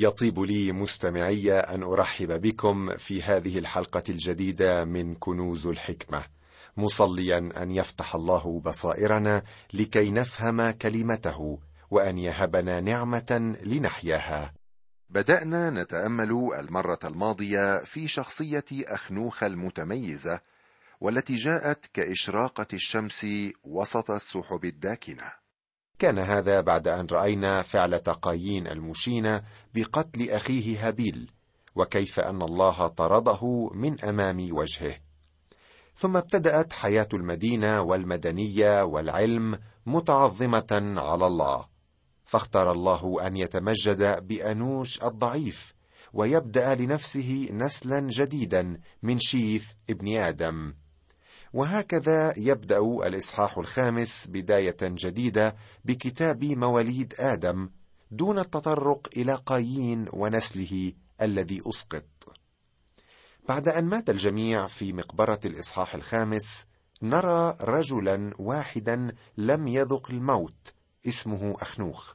يطيب لي مستمعي أن أرحب بكم في هذه الحلقة الجديدة من كنوز الحكمة. مصليا أن يفتح الله بصائرنا لكي نفهم كلمته وأن يهبنا نعمة لنحياها. بدأنا نتأمل المرة الماضية في شخصية اخنوخ المتميزة والتي جاءت كإشراقة الشمس وسط السحب الداكنة. كان هذا بعد أن رأينا فعل قايين المشين بقتل أخيه هابيل وكيف أن الله طرده من أمام وجهه. ثم ابتدأت حياة المدينة والمدنية والعلم متعظمة على الله. فاختار الله أن يتمجد بأنوش الضعيف ويبدأ لنفسه نسلا جديدا من شيث ابن آدم. وهكذا يبدأ الإصحاح الخامس بداية جديدة بكتاب مواليد آدم دون التطرق إلى قايين ونسله الذي أسقط. بعد أن مات الجميع في مقبرة الإصحاح الخامس نرى رجلا واحدا لم يذق الموت اسمه أخنوخ.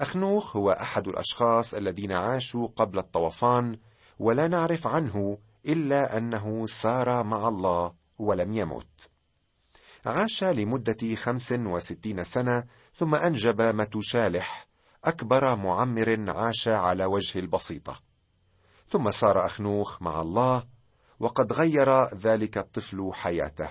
أخنوخ هو أحد الأشخاص الذين عاشوا قبل الطوفان ولا نعرف عنه إلا أنه سار مع الله ولم يمت. عاش لمدة خمس وستين سنة ثم أنجب متوشالح أكبر معمر عاش على وجه البسيطة. ثم صار أخنوخ مع الله وقد غير ذلك الطفل حياته.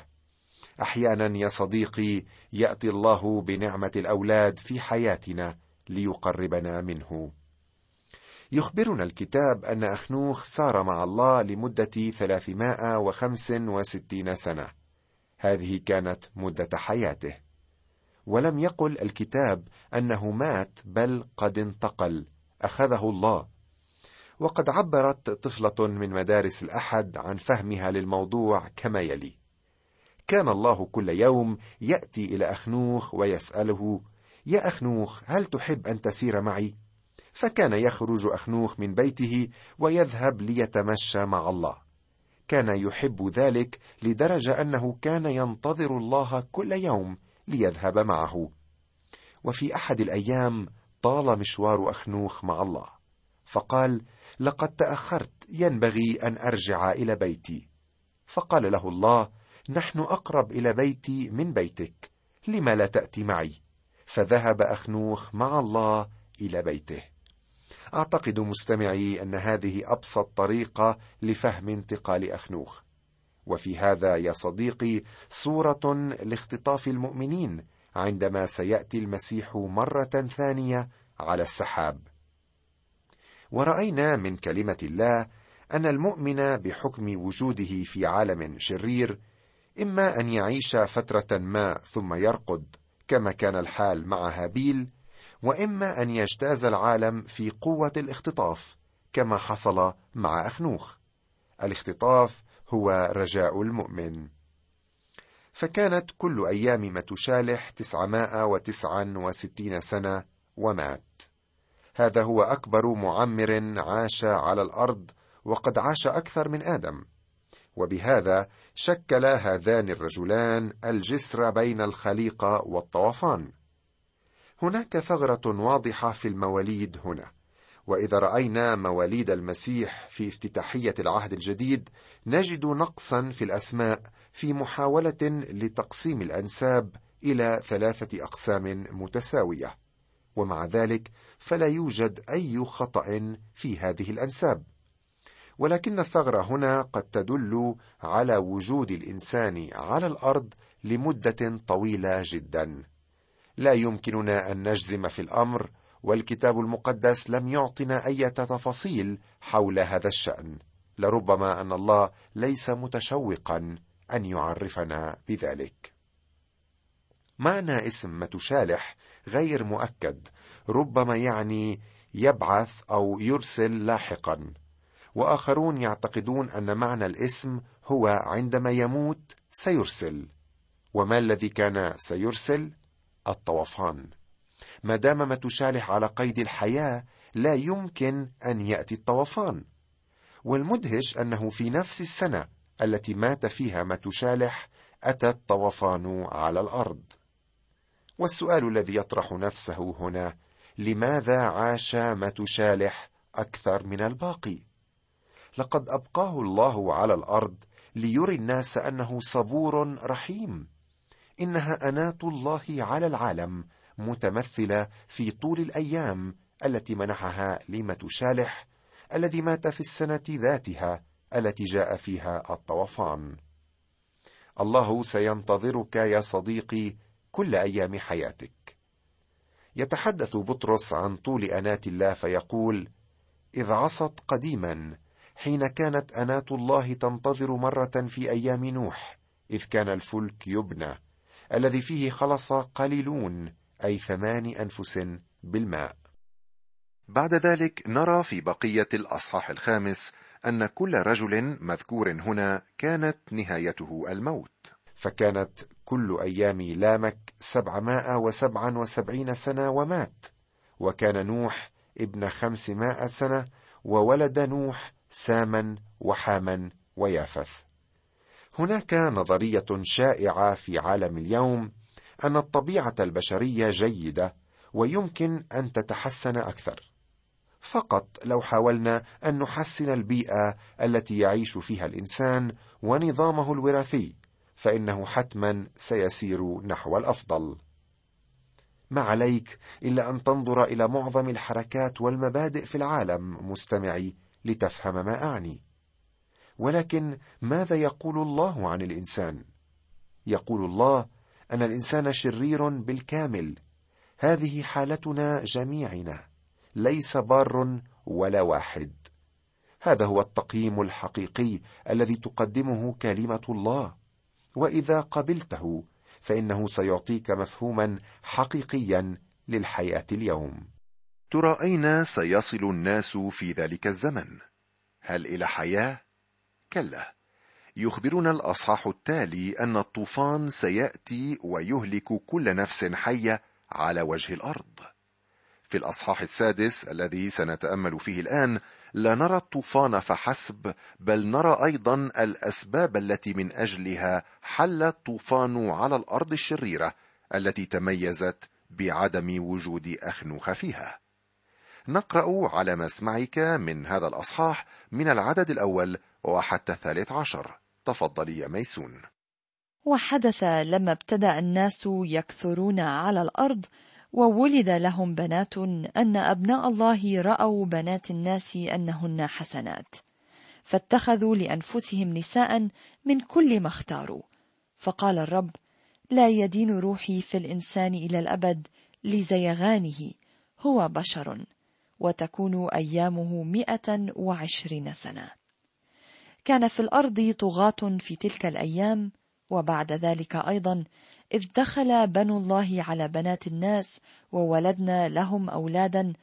أحيانا يا صديقي يأتي الله بنعمة الأولاد في حياتنا ليقربنا منه. يخبرنا الكتاب أن أخنوخ سار مع الله لمدة ثلاثمائة وخمس وستين سنة. هذه كانت مدة حياته. ولم يقل الكتاب أنه مات بل قد انتقل. أخذه الله. وقد عبرت طفلة من مدارس الأحد عن فهمها للموضوع كما يلي. كان الله كل يوم يأتي إلى أخنوخ ويسأله يا أخنوخ هل تحب أن تسير معي؟ فكان يخرج أخنوخ من بيته ويذهب ليتمشى مع الله. كان يحب ذلك لدرجة أنه كان ينتظر الله كل يوم ليذهب معه. وفي أحد الأيام طال مشوار أخنوخ مع الله. فقال لقد تأخرت ينبغي أن أرجع إلى بيتي. فقال له الله نحن أقرب إلى بيتي من بيتك لم لا تأتي معي. فذهب أخنوخ مع الله إلى بيته. أعتقد مستمعي أن هذه أبسط طريقة لفهم انتقال أخنوخ. وفي هذا يا صديقي صورة لاختطاف المؤمنين عندما سيأتي المسيح مرة ثانية على السحاب. ورأينا من كلمة الله أن المؤمن بحكم وجوده في عالم شرير إما أن يعيش فترة ما ثم يرقد كما كان الحال مع هابيل وإما أن يجتاز العالم في قوة الاختطاف كما حصل مع أخنوخ. الاختطاف هو رجاء المؤمن. فكانت كل أيام متشالح تسعمائة وتسعا وستين سنة ومات. هذا هو أكبر معمر عاش على الأرض وقد عاش أكثر من آدم. وبهذا شكل هذان الرجلان الجسر بين الخليقه والطوفان. هناك ثغرة واضحة في المواليد هنا. وإذا رأينا مواليد المسيح في افتتاحية العهد الجديد نجد نقصا في الأسماء في محاولة لتقسيم الأنساب إلى ثلاثة أقسام متساوية. ومع ذلك فلا يوجد أي خطأ في هذه الأنساب. ولكن الثغرة هنا قد تدل على وجود الإنسان على الأرض لمدة طويلة جدا. لا يمكننا أن نجزم في الأمر والكتاب المقدس لم يعطنا أي تفاصيل حول هذا الشأن لربما أن الله ليس متشوقا أن يعرفنا بذلك. معنى اسم متشالح غير مؤكد ربما يعني يبعث أو يرسل لاحقا وآخرون يعتقدون أن معنى الاسم هو عندما يموت سيرسل. وما الذي كان سيرسل؟ الطوفان. ما دام متشالح على قيد الحياة لا يمكن أن يأتي الطوفان. والمدهش أنه في نفس السنة التي مات فيها متشالح أتى الطوفان على الأرض. والسؤال الذي يطرح نفسه هنا لماذا عاش متشالح أكثر من الباقي؟ لقد أبقاه الله على الأرض ليري الناس أنه صبور رحيم. إنها انات الله على العالم متمثلة في طول الأيام التي منحها ليمة شالح الذي مات في السنة ذاتها التي جاء فيها الطوفان. الله سينتظرك يا صديقي كل أيام حياتك. يتحدث بطرس عن طول انات الله فيقول إذ عصت قديما حين كانت انات الله تنتظر مرة في أيام نوح إذ كان الفلك يبنى الذي فيه خلص قليلون أي ثمان أنفس بالماء. بعد ذلك نرى في بقية الأصحاح الخامس أن كل رجل مذكور هنا كانت نهايته الموت. فكانت كل أيام لامك سبعمائة وسبعا وسبعين سنة ومات. وكان نوح ابن خمسمائة سنة وولد نوح ساما وحاما ويافث. هناك نظرية شائعة في عالم اليوم أن الطبيعة البشرية جيدة ويمكن أن تتحسن أكثر. فقط لو حاولنا أن نحسن البيئة التي يعيش فيها الإنسان ونظامه الوراثي فإنه حتما سيسير نحو الأفضل. ما عليك إلا أن تنظر إلى معظم الحركات والمبادئ في العالم مستمعي لتفهم ما أعني. ولكن ماذا يقول الله عن الإنسان؟ يقول الله أن الإنسان شرير بالكامل. هذه حالتنا جميعنا ليس بار ولا واحد. هذا هو التقييم الحقيقي الذي تقدمه كلمة الله. وإذا قبلته فإنه سيعطيك مفهوما حقيقيا للحياة اليوم. ترى أين سيصل الناس في ذلك الزمن؟ هل إلى حياة؟ كلا. يخبرنا الأصحاح التالي أن الطوفان سيأتي ويهلك كل نفس حية على وجه الأرض. في الأصحاح السادس الذي سنتأمل فيه الآن لا نرى الطوفان فحسب بل نرى أيضا الأسباب التي من أجلها حل الطوفان على الأرض الشريرة التي تميزت بعدم وجود أخنوخ فيها. نقرأ على مسمعك من هذا الأصحاح من العدد الأول وحتى الثالث عشر. تفضلي يا ميسون. وحدث لما ابتدأ الناس يكثرون على الأرض وولد لهم بنات أن أبناء الله رأوا بنات الناس أنهن حسنات. فاتخذوا لأنفسهم نساء من كل ما اختاروا. فقال الرب لا يدين روحي في الإنسان إلى الأبد لزيغانه هو بشر وتكون أيامه مئة وعشرين سنة. كان في الأرض طغاة في تلك الأيام وبعد ذلك أيضا إذ دخل بنو الله على بنات الناس وولدنا لهم أولادا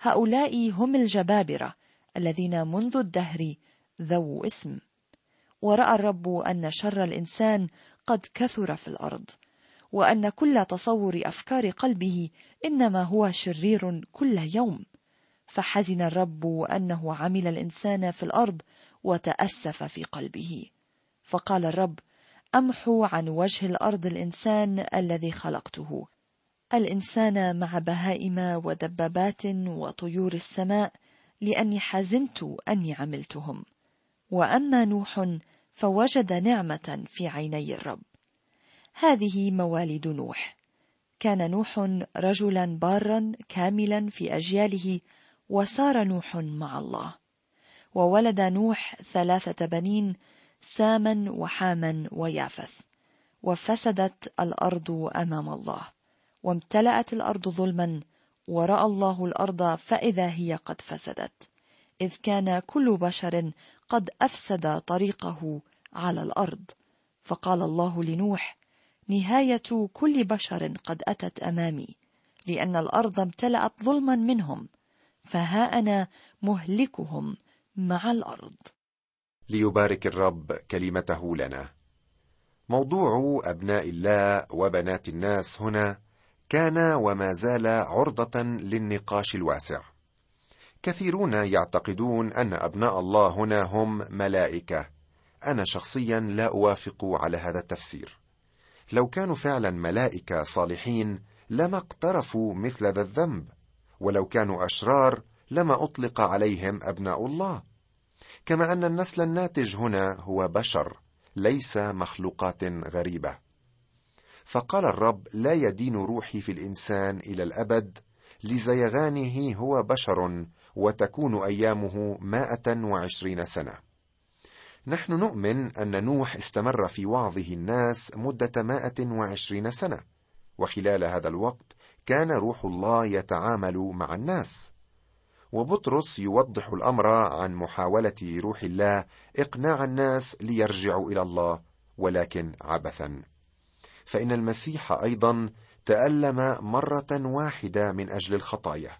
هؤلاء هم الجبابرة الذين منذ الدهر ذو اسم. ورأى الرب أن شر الإنسان قد كثر في الأرض وأن كل تصور أفكار قلبه إنما هو شرير كل يوم. فحزن الرب أنه عمل الإنسان في الأرض وتأسف في قلبه. فقال الرب أمحو عن وجه الأرض الإنسان الذي خلقته. الإنسان مع بهائم ودبابات وطيور السماء لأني حزنت أني عملتهم. وأما نوح فوجد نعمة في عيني الرب. هذه موالد نوح. كان نوح رجلا بارا كاملا في أجياله وسار نوح مع الله. وولد نوح ثلاثة بنين ساما وحاما ويافث. وفسدت الأرض أمام الله. وامتلأت الأرض ظلما ورأى الله الأرض فإذا هي قد فسدت. إذ كان كل بشر قد أفسد طريقه على الأرض. فقال الله لنوح نهاية كل بشر قد أتت أمامي لأن الأرض امتلأت ظلما منهم فها أنا مهلكهم. مع الأرض. ليبارك الرب كلمته لنا. موضوع أبناء الله وبنات الناس هنا كان وما زال عرضة للنقاش الواسع. كثيرون يعتقدون أن أبناء الله هنا هم ملائكة. أنا شخصيا لا أوافق على هذا التفسير. لو كانوا فعلا ملائكة صالحين لما اقترفوا مثل ذا الذنب. ولو كانوا أشرار لما أطلق عليهم أبناء الله. كما أن النسل الناتج هنا هو بشر ليس مخلوقات غريبة. فقال الرب لا يدين روحي في الإنسان إلى الأبد لزيغانه هو بشر وتكون أيامه مائة وعشرين سنة. نحن نؤمن أن نوح استمر في وعظه الناس مدة مائة وعشرين سنة وخلال هذا الوقت كان روح الله يتعامل مع الناس. وبطرس يوضح الأمر عن محاولة روح الله إقناع الناس ليرجعوا إلى الله ولكن عبثا. فإن المسيح أيضا تألم مرة واحدة من أجل الخطايا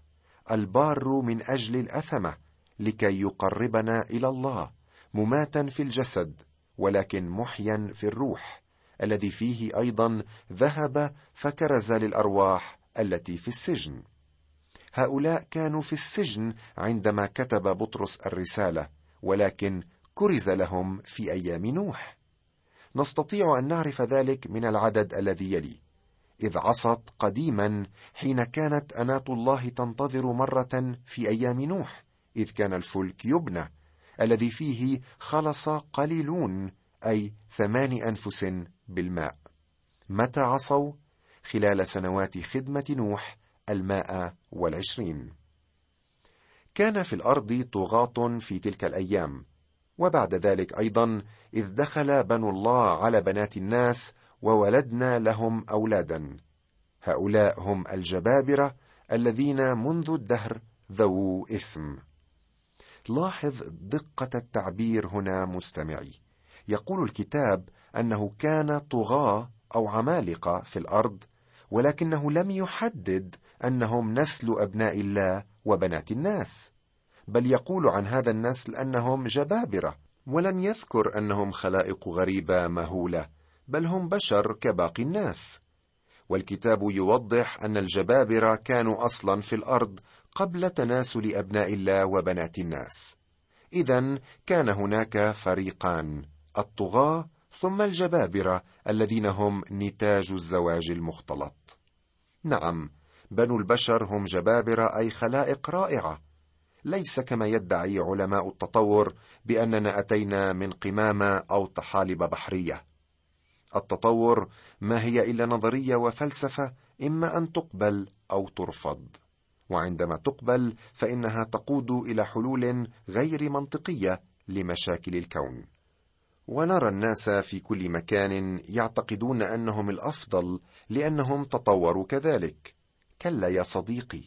البار من أجل الأثمة لكي يقربنا إلى الله مماتا في الجسد ولكن محيا في الروح الذي فيه أيضا ذهب فكرز للأرواح التي في السجن. هؤلاء كانوا في السجن عندما كتب بطرس الرسالة ولكن كرز لهم في أيام نوح. نستطيع أن نعرف ذلك من العدد الذي يلي. إذ عصت قديما حين كانت اناه الله تنتظر مرة في أيام نوح إذ كان الفلك يبنى الذي فيه خلص قليلون أي ثمان أنفس بالماء. متى عصوا؟ خلال سنوات خدمة نوح الماء والعشرين. كان في الأرض طغاة في تلك الأيام وبعد ذلك أيضا إذ دخل بنو الله على بنات الناس وولدنا لهم أولادا. هؤلاء هم الجبابرة الذين منذ الدهر ذو اسم. لاحظ دقة التعبير هنا مستمعي. يقول الكتاب أنه كان طغاة أو عمالقة في الأرض ولكنه لم يحدد أنهم نسل أبناء الله وبنات الناس بل يقول عن هذا النسل أنهم جبابرة ولم يذكر أنهم خلائق غريبة مهولة بل هم بشر كباقي الناس. والكتاب يوضح أن الجبابرة كانوا أصلا في الأرض قبل تناسل أبناء الله وبنات الناس. اذا كان هناك فريقان الطغاة ثم الجبابرة الذين هم نتاج الزواج المختلط. نعم بنو البشر هم جبابرة أي خلائق رائعة. ليس كما يدعي علماء التطور بأننا أتينا من قمامة أو طحالب بحرية. التطور ما هي إلا نظرية وفلسفة إما أن تقبل أو ترفض. وعندما تقبل فإنها تقود إلى حلول غير منطقية لمشاكل الكون. ونرى الناس في كل مكان يعتقدون أنهم الأفضل لأنهم تطوروا كذلك. كلا يا صديقي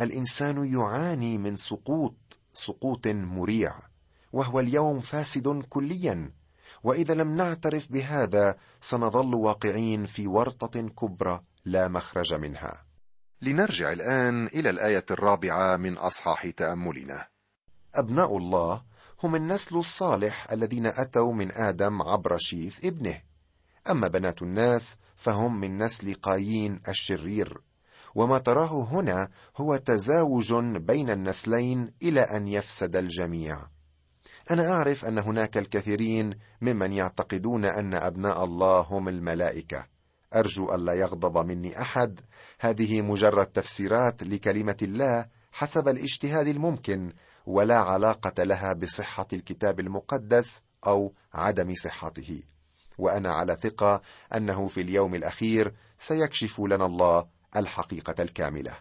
الإنسان يعاني من سقوط سقوط مريع وهو اليوم فاسد كليا وإذا لم نعترف بهذا سنظل واقعين في ورطة كبرى لا مخرج منها. لنرجع الآن إلى الآية الرابعة من أصحاح تأملنا. أبناء الله هم النسل الصالح الذين أتوا من آدم عبر شيث ابنه. أما بنات الناس فهم من نسل قايين الشرير. وما تراه هنا هو تزاوج بين النسلين إلى أن يفسد الجميع. أنا أعرف أن هناك الكثيرين ممن يعتقدون أن أبناء الله هم الملائكة. أرجو الا يغضب مني أحد. هذه مجرد تفسيرات لكلمة الله حسب الاجتهاد الممكن ولا علاقة لها بصحة الكتاب المقدس أو عدم صحته. وأنا على ثقة أنه في اليوم الأخير سيكشف لنا الله الحقيقة الكاملة.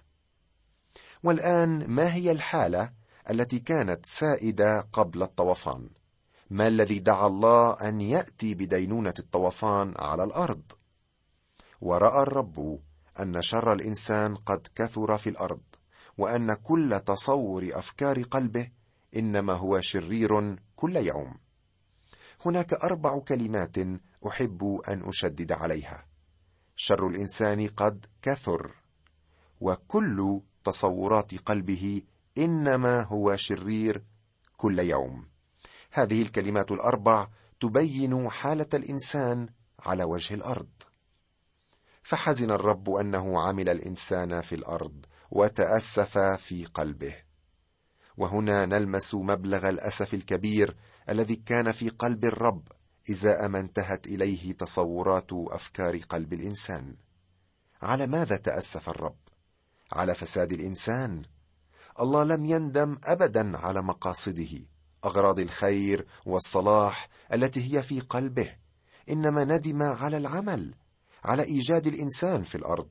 والآن ما هي الحالة التي كانت سائدة قبل الطوفان؟ ما الذي دعا الله أن يأتي بدينونة الطوفان على الأرض؟ ورأى الرب أن شر الإنسان قد كثر في الأرض وأن كل تصور أفكار قلبه إنما هو شرير كل يوم. هناك أربع كلمات أحب أن أشدد عليها. شر الإنسان قد كثر. وكل تصورات قلبه إنما هو شرير كل يوم. هذه الكلمات الأربع تبين حالة الإنسان على وجه الأرض. فحزن الرب أنه عمل الإنسان في الأرض وتأسف في قلبه. وهنا نلمس مبلغ الأسف الكبير الذي كان في قلب الرب ازاء ما انتهت إليه تصورات أفكار قلب الإنسان. على ماذا تأسف الرب؟ على فساد الإنسان. الله لم يندم ابدا على مقاصده أغراض الخير والصلاح التي هي في قلبه إنما ندم على العمل على إيجاد الإنسان في الأرض.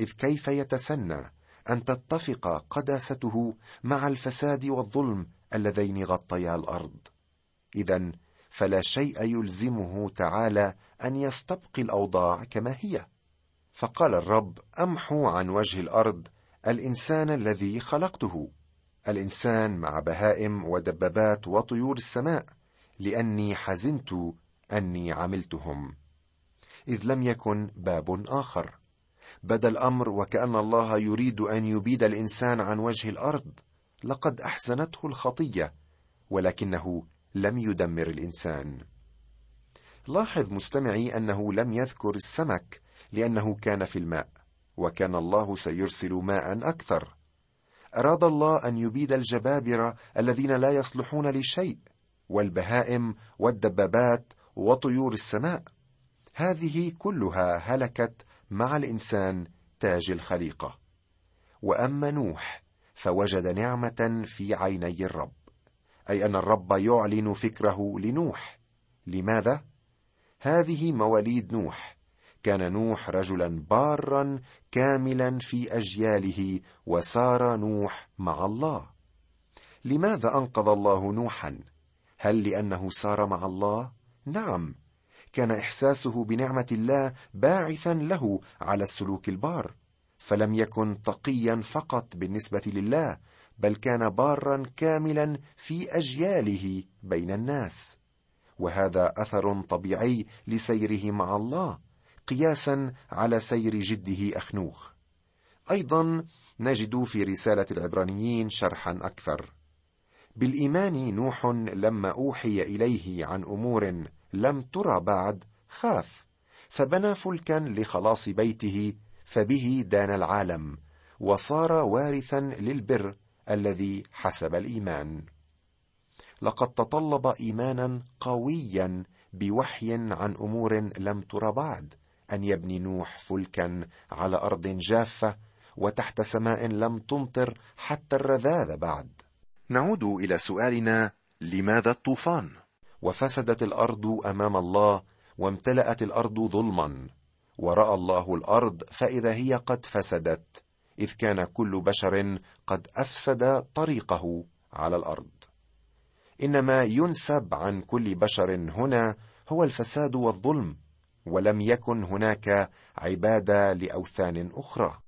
إذ كيف يتسنى أن تتفق قداسته مع الفساد والظلم اللذين غطيا الأرض؟ اذا فلا شيء يلزمه تعالى أن يستبقي الأوضاع كما هي. فقال الرب أمحو عن وجه الأرض الإنسان الذي خلقته. الإنسان مع بهائم ودبابات وطيور السماء لأني حزنت أني عملتهم. إذ لم يكن باب آخر. بدا الأمر وكأن الله يريد أن يبيد الإنسان عن وجه الأرض لقد أحزنته الخطية ولكنه لم يدمر الإنسان. لاحظ مستمعي أنه لم يذكر السمك لأنه كان في الماء وكان الله سيرسل ماء أكثر. أراد الله أن يبيد الجبابرة الذين لا يصلحون لشيء والبهائم والدبابات وطيور السماء. هذه كلها هلكت مع الإنسان تاج الخليقة. وأما نوح فوجد نعمة في عيني الرب. أي أن الرب يعلن فكره لنوح. لماذا؟ هذه مواليد نوح. كان نوح رجلا بارا كاملا في أجياله وسار نوح مع الله. لماذا أنقذ الله نوحا؟ هل لأنه سار مع الله؟ نعم. كان إحساسه بنعمة الله باعثا له على السلوك البار فلم يكن تقيا فقط بالنسبة لله بل كان بارا كاملا في أجياله بين الناس. وهذا أثر طبيعي لسيره مع الله قياسا على سير جده أخنوخ. أيضا نجد في رسالة العبرانيين شرحا أكثر. بالإيمان نوح لما أوحي إليه عن أمور لم ترى بعد خاف فبنى فلكا لخلاص بيته فبه دان العالم وصار وارثا للبر الذي حسب الإيمان. لقد تطلب إيمانا قويا بوحي عن أمور لم تر بعد أن يبني نوح فلكا على أرض جافة وتحت سماء لم تمطر حتى الرذاذ بعد. نعود إلى سؤالنا لماذا الطوفان؟ وفسدت الأرض أمام الله وامتلأت الأرض ظلما. ورأى الله الأرض فإذا هي قد فسدت إذ كان كل بشر قد أفسد طريقه على الأرض. إنما ينسب عن كل بشر هنا هو الفساد والظلم ولم يكن هناك عباده لأوثان أخرى.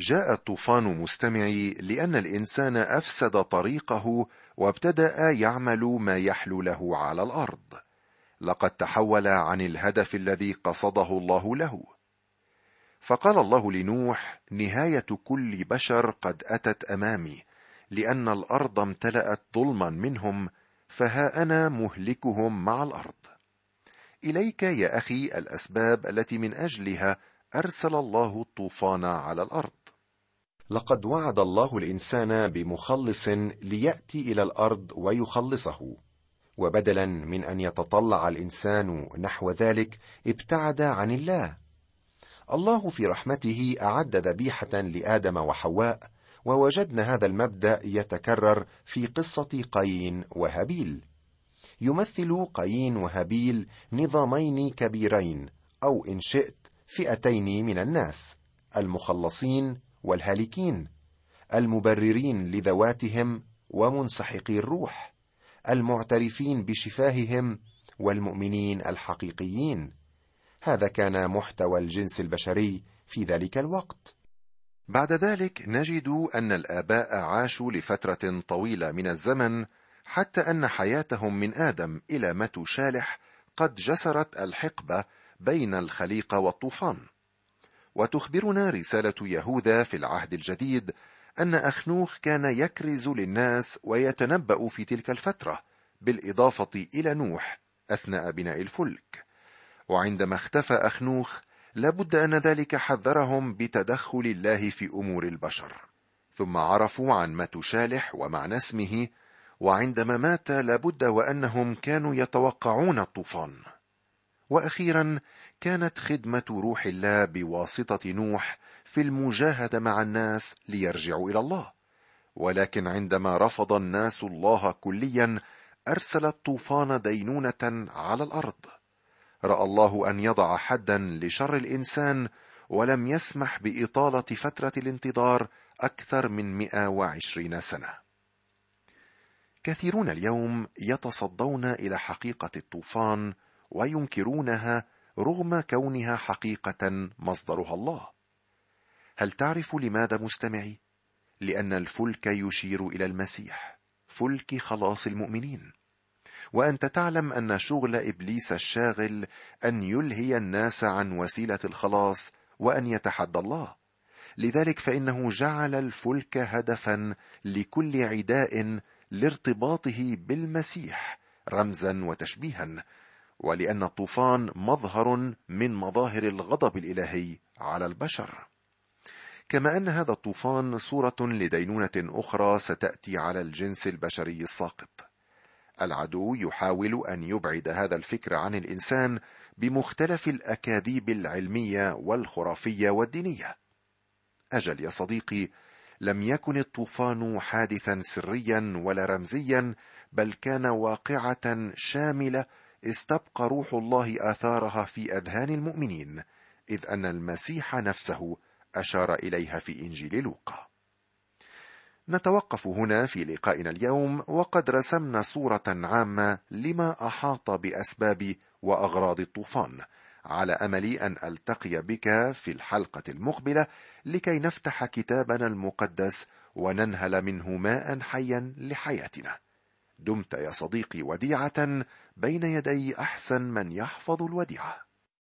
جاء الطوفان مستمعي لأن الإنسان أفسد طريقه وابتدأ يعمل ما يحلو له على الأرض. لقد تحول عن الهدف الذي قصده الله له فقال الله لنوح نهاية كل بشر قد أتت أمامي لأن الأرض امتلأت ظلما منهم فها أنا مهلكهم مع الأرض. إليك يا أخي الأسباب التي من أجلها أرسل الله الطوفان على الأرض. لقد وعد الله الإنسان بمخلص ليأتي إلى الأرض ويخلصه. وبدلا من أن يتطلع الإنسان نحو ذلك ابتعد عن الله. الله في رحمته أعد ذبيحة لآدم وحواء ووجدنا هذا المبدأ يتكرر في قصة قايين وهابيل. يمثل قايين وهابيل نظامين كبيرين أو إن شئت فئتين من الناس المخلصين والهالكين المبررين لذواتهم ومنسحقي الروح المعترفين بشفاههم والمؤمنين الحقيقيين. هذا كان محتوى الجنس البشري في ذلك الوقت. بعد ذلك نجد أن الآباء عاشوا لفترة طويلة من الزمن حتى أن حياتهم من آدم إلى متو شالح قد جسرت الحقبة بين الخليقة والطوفان. وتخبرنا رسالة يهوذا في العهد الجديد أن أخنوخ كان يكرز للناس ويتنبأ في تلك الفترة بالإضافة إلى نوح أثناء بناء الفلك. وعندما اختفى أخنوخ لابد أن ذلك حذرهم بتدخل الله في أمور البشر. ثم عرفوا عن متشالح ومعنى اسمه وعندما مات لابد وأنهم كانوا يتوقعون الطوفان. وأخيرا كانت خدمة روح الله بواسطة نوح في المجاهدة مع الناس ليرجعوا إلى الله. ولكن عندما رفض الناس الله كليا أرسل الطوفان دينونة على الأرض. رأى الله أن يضع حدا لشر الإنسان ولم يسمح بإطالة فترة الانتظار أكثر من 120 سنة. كثيرون اليوم يتصدون إلى حقيقة الطوفان وينكرونها رغم كونها حقيقة مصدرها الله. هل تعرف لماذا مستمعي؟ لأن الفلك يشير إلى المسيح فلك خلاص المؤمنين. وأنت تعلم أن شغل إبليس الشاغل أن يلهي الناس عن وسيلة الخلاص وأن يتحدى الله. لذلك فإنه جعل الفلك هدفا لكل عداء لارتباطه بالمسيح رمزا وتشبيها ولأن الطوفان مظهر من مظاهر الغضب الإلهي على البشر. كما أن هذا الطوفان صورة لدينونة أخرى ستأتي على الجنس البشري الساقط. العدو يحاول أن يبعد هذا الفكر عن الإنسان بمختلف الأكاذيب العلمية والخرافية والدينية. أجل يا صديقي لم يكن الطوفان حادثا سريا ولا رمزيا بل كان واقعة شاملة استبقى روح الله آثارها في أذهان المؤمنين إذ أن المسيح نفسه أشار إليها في إنجيل لوقا. نتوقف هنا في لقائنا اليوم وقد رسمنا صورة عامة لما أحاط بأسباب وأغراض الطوفان. على أمل أن ألتقي بك في الحلقة المقبلة لكي نفتح كتابنا المقدس وننهل منه ماء حيا لحياتنا. دمت يا صديقي وديعة بين يدي أحسن من يحفظ الوديعة.